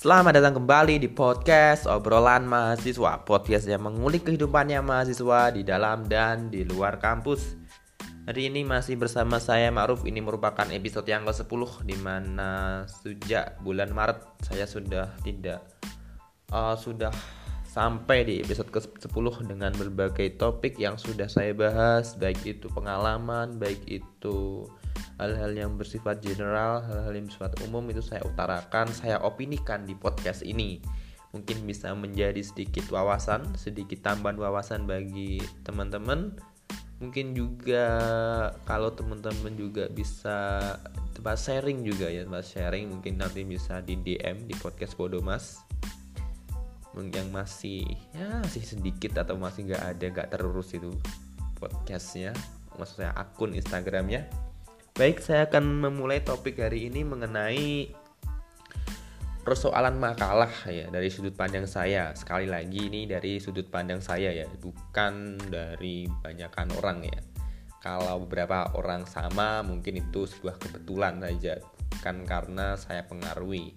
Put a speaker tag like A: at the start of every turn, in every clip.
A: Selamat datang kembali di podcast obrolan mahasiswa. Podcast yang mengulik kehidupannya mahasiswa di dalam dan di luar kampus. Hari ini masih bersama saya Ma'ruf. Ini merupakan episode yang ke-10 Di mana sejak bulan Maret saya sudah tidak uh, Sudah sampai di episode ke-10 dengan berbagai topik yang sudah saya bahas. Baik itu pengalaman, baik itu hal-hal yang bersifat general, hal-hal yang bersifat umum itu saya utarakan, saya opinikan di podcast ini. Mungkin bisa menjadi sedikit wawasan, sedikit tambahan wawasan bagi teman-teman. Mungkin juga kalau teman-teman juga bisa tempat sharing juga ya, tempat sharing mungkin nanti bisa di DM di podcast Bodomas yang masih ya masih sedikit atau masih nggak ada nggak terurus itu podcastnya maksudnya akun Instagramnya Baik, saya akan memulai topik hari ini mengenai persoalan makalah ya dari sudut pandang saya. Sekali lagi ini dari sudut pandang saya ya, bukan dari banyakkan orang ya. Kalau beberapa orang sama mungkin itu sebuah kebetulan saja, bukan karena saya pengaruhi.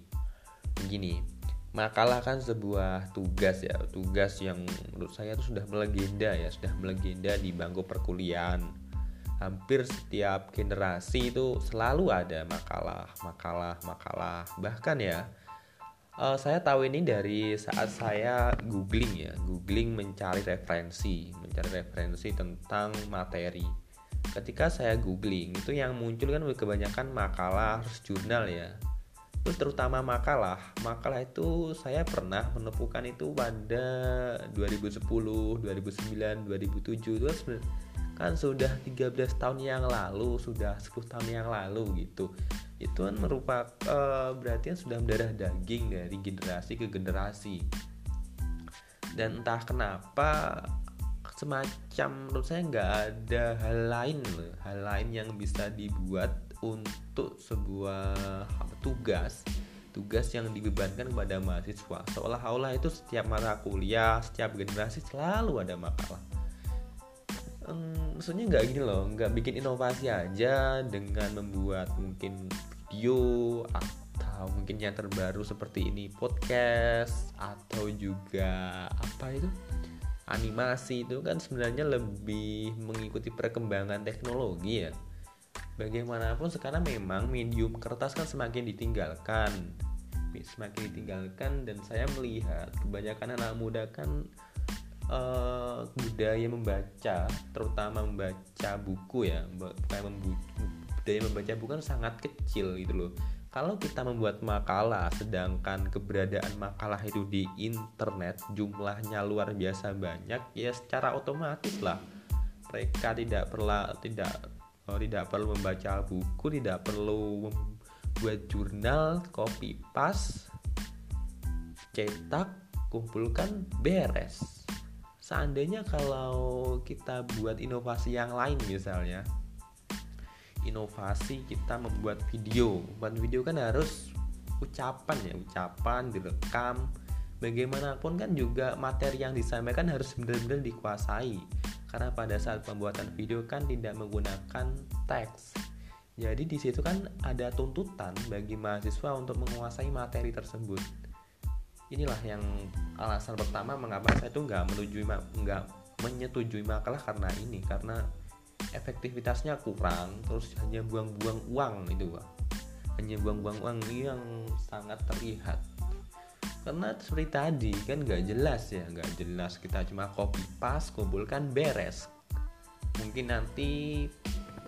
A: Begini, makalah kan sebuah tugas ya, tugas yang menurut saya itu sudah melegenda ya, sudah melegenda di bangku perkuliahan hampir setiap generasi itu selalu ada makalah, makalah, makalah. Bahkan ya, uh, saya tahu ini dari saat saya googling ya, googling mencari referensi, mencari referensi tentang materi. Ketika saya googling itu yang muncul kan kebanyakan makalah jurnal ya. Terus terutama makalah, makalah itu saya pernah menemukan itu pada 2010, 2009, 2007 itu kan sudah 13 tahun yang lalu sudah 10 tahun yang lalu gitu. Itu kan merupakan uh, berarti kan sudah mendarah daging dari generasi ke generasi. Dan entah kenapa semacam menurut saya nggak ada hal lain hal lain yang bisa dibuat untuk sebuah tugas tugas yang dibebankan kepada mahasiswa. Seolah-olah itu setiap mata kuliah setiap generasi selalu ada makalah um, maksudnya nggak gini loh nggak bikin inovasi aja dengan membuat mungkin video atau mungkin yang terbaru seperti ini podcast atau juga apa itu? Animasi itu kan sebenarnya lebih mengikuti perkembangan teknologi ya. Bagaimanapun sekarang memang medium kertas kan semakin ditinggalkan. Semakin ditinggalkan dan saya melihat kebanyakan anak muda kan uh, budaya membaca terutama membaca buku ya kayak budaya membaca buku kan sangat kecil gitu loh. Kalau kita membuat makalah sedangkan keberadaan makalah itu di internet jumlahnya luar biasa banyak ya secara otomatis lah. Mereka tidak perlu tidak oh, tidak perlu membaca buku tidak perlu membuat jurnal copy paste cetak kumpulkan beres seandainya kalau kita buat inovasi yang lain misalnya inovasi kita membuat video. Buat video kan harus ucapan ya ucapan direkam. Bagaimanapun kan juga materi yang disampaikan harus benar-benar dikuasai. Karena pada saat pembuatan video kan tidak menggunakan teks. Jadi di situ kan ada tuntutan bagi mahasiswa untuk menguasai materi tersebut inilah yang alasan pertama mengapa saya itu nggak menyetujui nggak menyetujui makalah karena ini karena efektivitasnya kurang terus hanya buang-buang uang itu pak. Hanya buang-buang uang yang sangat terlihat. Karena seperti tadi kan nggak jelas ya nggak jelas kita cuma copy paste kumpulkan beres. Mungkin nanti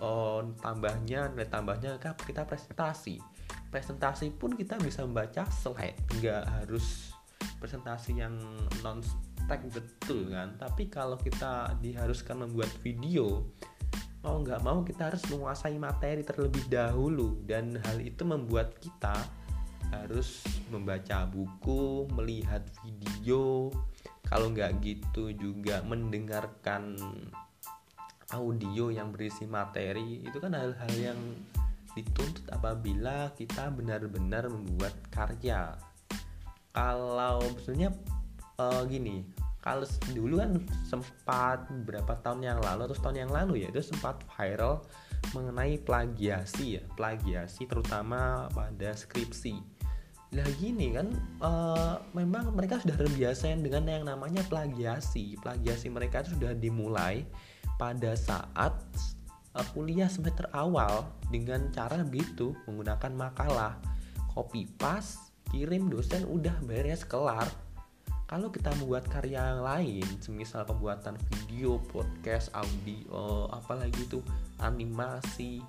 A: oh, tambahnya nilai tambahnya kita presentasi presentasi pun kita bisa membaca slide. Nggak harus presentasi yang non stack betul kan? Tapi kalau kita diharuskan membuat video mau nggak mau kita harus menguasai materi terlebih dahulu. Dan hal itu membuat kita harus membaca buku melihat video. Kalau nggak gitu juga mendengarkan audio yang berisi materi itu kan hal-hal yang dituntut apabila kita benar-benar membuat karya kalau sebenarnya uh, gini kalau dulu kan sempat berapa tahun yang lalu atau tahun yang lalu ya itu sempat viral mengenai plagiasi ya plagiasi terutama pada skripsi Nah gini kan uh, memang mereka sudah terbiasa dengan yang namanya plagiasi. Plagiasi mereka itu sudah dimulai pada saat uh, kuliah semester awal dengan cara begitu menggunakan makalah, copy paste, kirim dosen udah beres kelar. Kalau kita membuat karya yang lain, semisal pembuatan video, podcast, audio, apalagi itu animasi,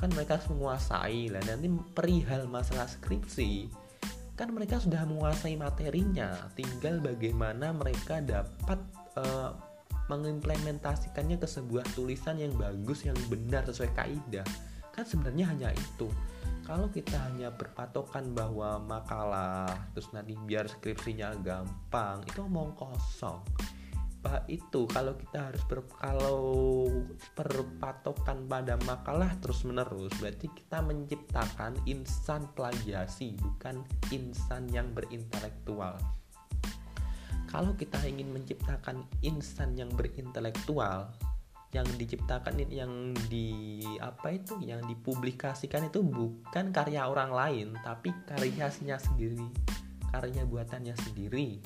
A: kan mereka menguasai. Lah nanti perihal masalah skripsi kan mereka sudah menguasai materinya. Tinggal bagaimana mereka dapat uh, mengimplementasikannya ke sebuah tulisan yang bagus yang benar sesuai kaidah. Kan sebenarnya hanya itu. Kalau kita hanya berpatokan bahwa makalah terus nanti biar skripsinya gampang itu omong kosong. Apa itu kalau kita harus ber, kalau berpatokan pada makalah terus menerus berarti kita menciptakan insan plagiasi bukan insan yang berintelektual kalau kita ingin menciptakan insan yang berintelektual yang diciptakan yang di apa itu yang dipublikasikan itu bukan karya orang lain tapi karyanya sendiri karya buatannya sendiri.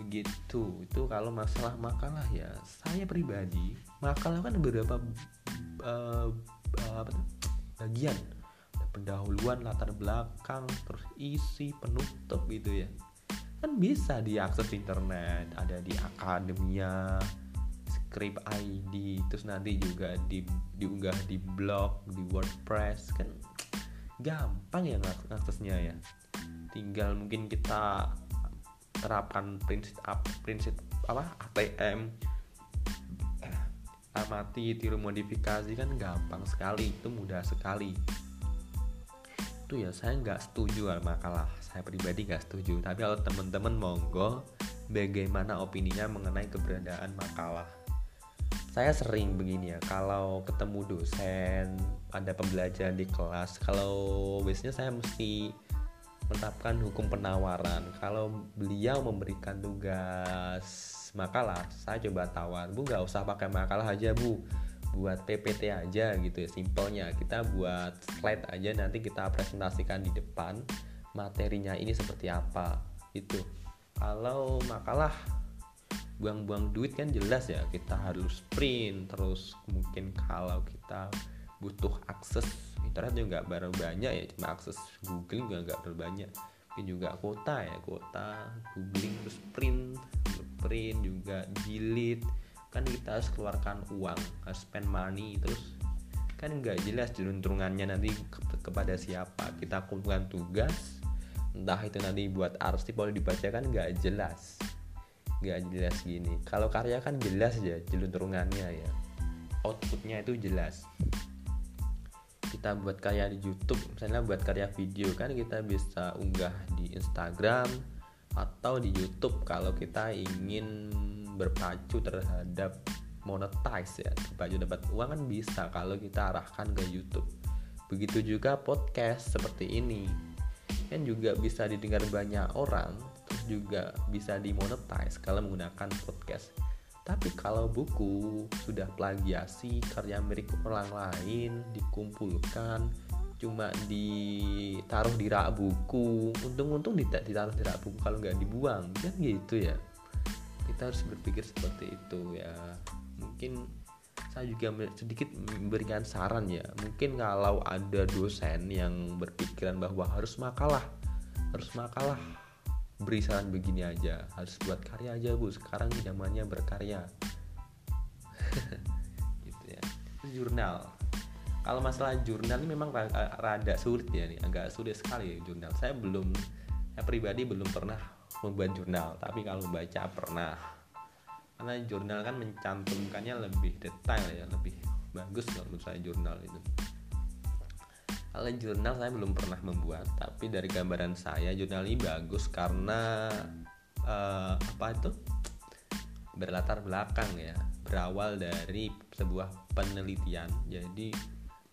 A: Begitu. Itu kalau masalah makalah ya. Saya pribadi makalah kan beberapa uh, uh, bagian. Pendahuluan latar belakang terus isi penutup gitu ya kan bisa diakses di internet ada di akademia script ID terus nanti juga di diunggah di blog di WordPress kan gampang ya aksesnya ya. Tinggal mungkin kita terapkan prinsip prinsip apa ATM eh, amati tiru modifikasi kan gampang sekali itu mudah sekali itu ya saya nggak setuju makalah saya pribadi nggak setuju. Tapi kalau teman-teman monggo bagaimana opininya mengenai keberadaan makalah? Saya sering begini ya kalau ketemu dosen ada pembelajaran di kelas kalau biasanya saya mesti menetapkan hukum penawaran. Kalau beliau memberikan tugas makalah, saya coba tawar, bu gak usah pakai makalah aja bu, buat PPT aja gitu ya, simpelnya. Kita buat slide aja nanti kita presentasikan di depan materinya ini seperti apa itu. Kalau makalah buang-buang duit kan jelas ya kita harus print terus mungkin kalau kita butuh akses internet juga baru banyak ya cuma akses googling juga nggak terlalu banyak tapi juga kuota ya kuota googling terus print print juga jilid kan kita harus keluarkan uang harus spend money terus kan nggak jelas juntrungannya nanti ke kepada siapa. Kita kumpulkan tugas entah itu nanti buat arsip boleh dibaca kan nggak jelas. Nggak jelas gini. Kalau karya kan jelas ya jelunturungannya ya. Outputnya itu jelas. Kita buat karya di YouTube misalnya buat karya video kan kita bisa unggah di Instagram atau di YouTube. Kalau kita ingin berpacu terhadap monetize ya berpacu dapat uang kan bisa kalau kita arahkan ke YouTube. Begitu juga podcast seperti ini. Kan juga bisa didengar banyak orang terus juga bisa dimonetize kalau menggunakan podcast. Tapi kalau buku sudah plagiasi karya milik orang lain dikumpulkan cuma ditaruh di rak buku untung-untung ditaruh di rak buku kalau nggak dibuang kan gitu ya kita harus berpikir seperti itu ya. Mungkin saya juga sedikit memberikan saran ya. Mungkin kalau ada dosen yang berpikiran bahwa harus makalah harus makalah beri saran begini aja. Harus buat karya aja bu. Sekarang zamannya berkarya. Gitu ya. Jurnal. Kalau masalah jurnal ini memang rada sulit ya nih. Agak sulit sekali jurnal. Saya belum saya pribadi belum pernah membuat jurnal tapi kalau membaca pernah karena jurnal kan mencantumkannya lebih detail ya lebih bagus kalau menurut saya jurnal itu kalau jurnal saya belum pernah membuat, tapi dari gambaran saya jurnal ini bagus karena uh, apa itu berlatar belakang ya, berawal dari sebuah penelitian. Jadi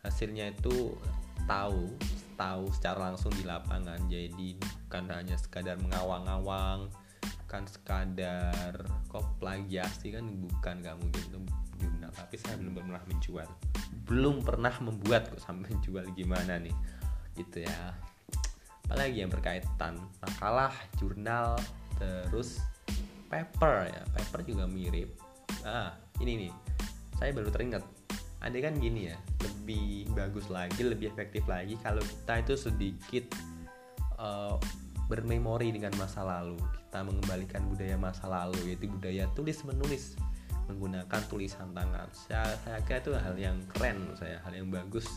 A: hasilnya itu tahu tahu secara langsung di lapangan. Jadi bukan hanya sekadar mengawang-awang, bukan sekadar kok plagiasi kan? Bukan kamu gitu jurnal, tapi saya belum pernah menjual. Belum pernah membuat kok sampai jual gimana nih gitu ya. Apalagi yang berkaitan makalah jurnal terus paper ya. Paper juga mirip. Ah ini nih. Saya baru teringat. Ada kan gini ya lebih bagus lagi lebih efektif lagi kalau kita itu sedikit uh, bermemori dengan masa lalu. Kita mengembalikan budaya masa lalu yaitu budaya tulis menulis menggunakan tulisan tangan. Saya, saya kira itu hal yang keren saya hal yang bagus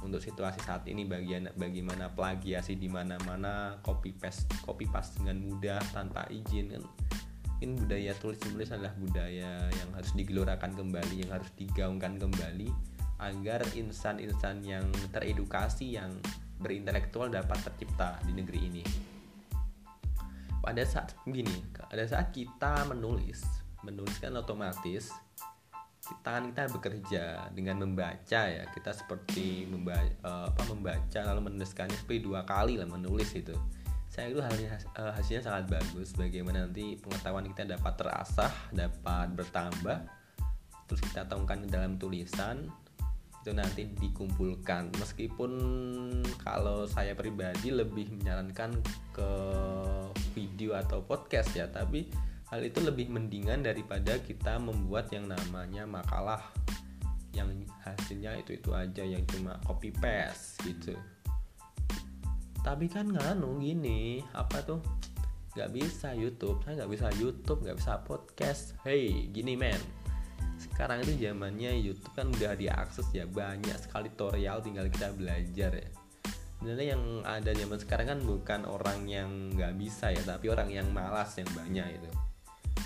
A: untuk situasi saat ini bagian bagaimana plagiasi di mana-mana copy paste copy paste dengan mudah tanpa izin kan. Mungkin budaya tulis menulis adalah budaya yang harus digelorakan kembali yang harus digaungkan kembali agar insan-insan yang teredukasi yang berintelektual dapat tercipta di negeri ini. Pada saat begini pada saat kita menulis menuliskan otomatis tangan kita bekerja dengan membaca ya. Kita seperti membaca, eh, apa membaca lalu menuliskannya seperti dua kali lah menulis itu. Saya itu hasilnya, uh, hasilnya sangat bagus. Bagaimana nanti pengetahuan kita dapat terasah dapat bertambah terus kita tuangkan dalam tulisan itu nanti dikumpulkan meskipun kalau saya pribadi lebih menyarankan ke video atau podcast ya tapi Hal itu lebih mendingan daripada kita membuat yang namanya makalah yang hasilnya itu-itu aja yang cuma copy paste gitu. Tapi kan nganu gini, apa tuh? Gak bisa YouTube, saya gak bisa YouTube, gak bisa podcast. Hey, gini men, sekarang itu zamannya YouTube kan udah diakses ya banyak sekali tutorial tinggal kita belajar ya. Sebenarnya yang ada zaman sekarang kan bukan orang yang nggak bisa ya tapi orang yang malas yang banyak itu.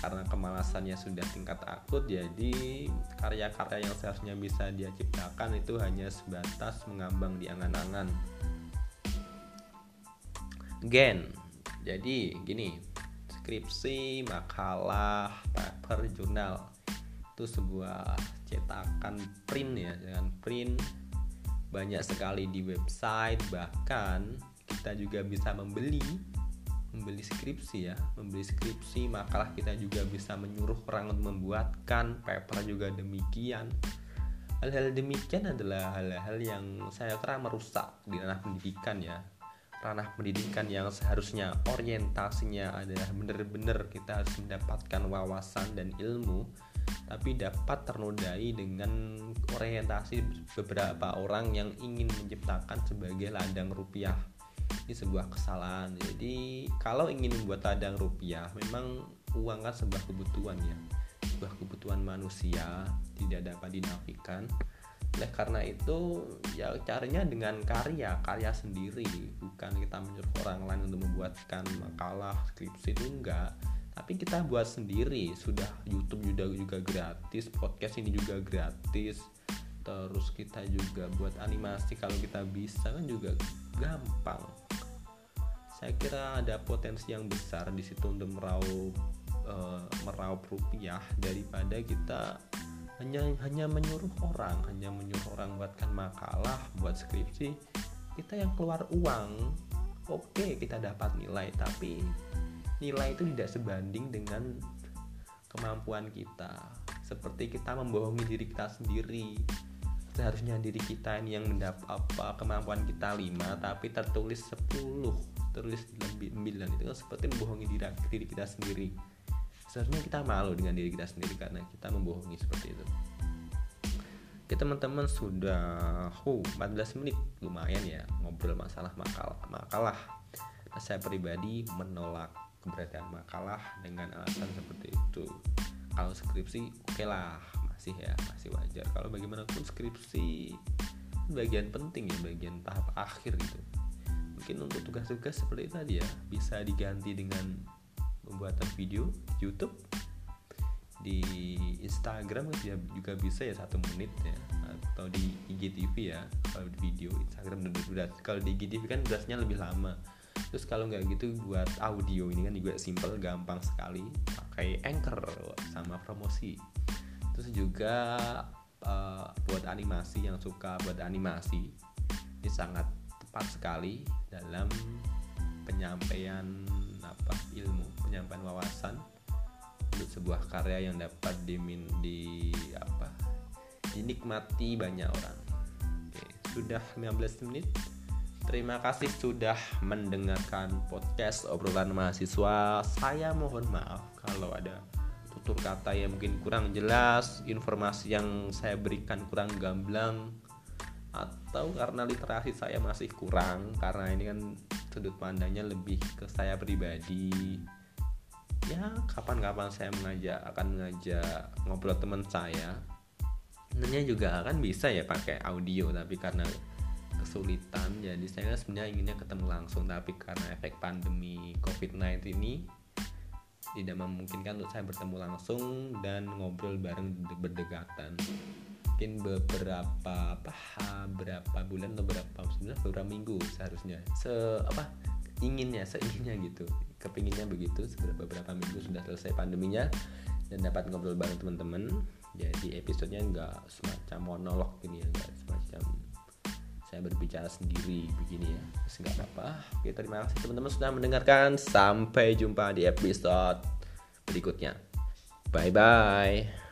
A: Karena kemalasannya sudah tingkat akut jadi karya-karya yang seharusnya bisa dia ciptakan itu hanya sebatas mengambang di angan-angan. Gen jadi gini skripsi makalah paper jurnal itu sebuah cetakan print ya dengan print banyak sekali di website bahkan kita juga bisa membeli membeli skripsi ya membeli skripsi makalah kita juga bisa menyuruh orang untuk membuatkan paper juga demikian. Hal-hal demikian adalah hal-hal yang saya kira merusak di ranah pendidikan ya. Ranah pendidikan yang seharusnya orientasinya adalah benar-benar kita harus mendapatkan wawasan dan ilmu tapi dapat ternodai dengan orientasi beberapa orang yang ingin menciptakan sebagai ladang rupiah. Ini sebuah kesalahan. Jadi kalau ingin membuat ladang rupiah memang uang kan sebuah kebutuhan ya. Sebuah kebutuhan manusia tidak dapat dinafikan. Oleh karena itu ya caranya dengan karya karya sendiri. Bukan kita menyuruh orang lain untuk membuatkan makalah skripsi itu enggak tapi kita buat sendiri. Sudah YouTube juga juga gratis podcast ini juga gratis. Terus kita juga buat animasi. Kalau kita bisa kan juga gampang. Saya kira ada potensi yang besar di situ untuk meraup uh, meraup rupiah daripada kita hanya hanya menyuruh orang. Hanya menyuruh orang buatkan makalah buat skripsi. Kita yang keluar uang oke okay, kita dapat nilai. Tapi nilai itu tidak sebanding dengan kemampuan kita. Seperti kita membohongi diri kita sendiri. Seharusnya diri kita ini yang mendapat apa kemampuan kita 5 tapi tertulis 10 tertulis 9 itu kan seperti membohongi diri, diri kita sendiri. Seharusnya kita malu dengan diri kita sendiri karena kita membohongi seperti itu. Oke teman-teman sudah oh, 14 menit. Lumayan ya ngobrol masalah makalah makalah. Nah, saya pribadi menolak keberadaan makalah dengan alasan seperti itu. Kalau skripsi oke okay lah masih ya masih wajar. Kalau bagaimanapun skripsi bagian penting ya bagian tahap akhir gitu. Mungkin untuk tugas-tugas seperti tadi ya bisa diganti dengan pembuatan video YouTube di Instagram juga bisa ya satu menit ya atau di IGTV ya kalau di video Instagram udah kalau di IGTV kan durasinya lebih lama terus kalau nggak gitu buat audio ini kan juga simple gampang sekali. Pakai anchor sama promosi. Terus juga uh, buat animasi yang suka buat animasi ini sangat tepat sekali dalam penyampaian apa ilmu penyampaian wawasan untuk sebuah karya yang dapat dimin di apa dinikmati banyak orang. Sudah 15 menit Terima kasih sudah mendengarkan podcast obrolan mahasiswa. Saya mohon maaf kalau ada tutur kata yang mungkin kurang jelas, informasi yang saya berikan kurang gamblang, atau karena literasi saya masih kurang karena ini kan sudut pandangnya lebih ke saya pribadi. Ya kapan-kapan saya mengajak akan mengajak ngobrol teman saya. Sebenarnya juga akan bisa ya pakai audio tapi karena kesulitan. Jadi saya sebenarnya inginnya ketemu langsung tapi karena efek pandemi COVID-19 ini tidak memungkinkan untuk saya bertemu langsung dan ngobrol bareng berdekatan. Mungkin beberapa apa berapa bulan atau berapa sebenarnya beberapa minggu seharusnya. Se apa inginnya seinginnya gitu. Kepinginnya begitu beberapa minggu sudah selesai pandeminya dan dapat ngobrol bareng teman-teman. Jadi episodenya nggak semacam monolog gini ya nggak semacam saya berbicara sendiri begini ya. Nggak apa-apa. Oke terima kasih teman-teman sudah mendengarkan. Sampai jumpa di episode berikutnya. Bye bye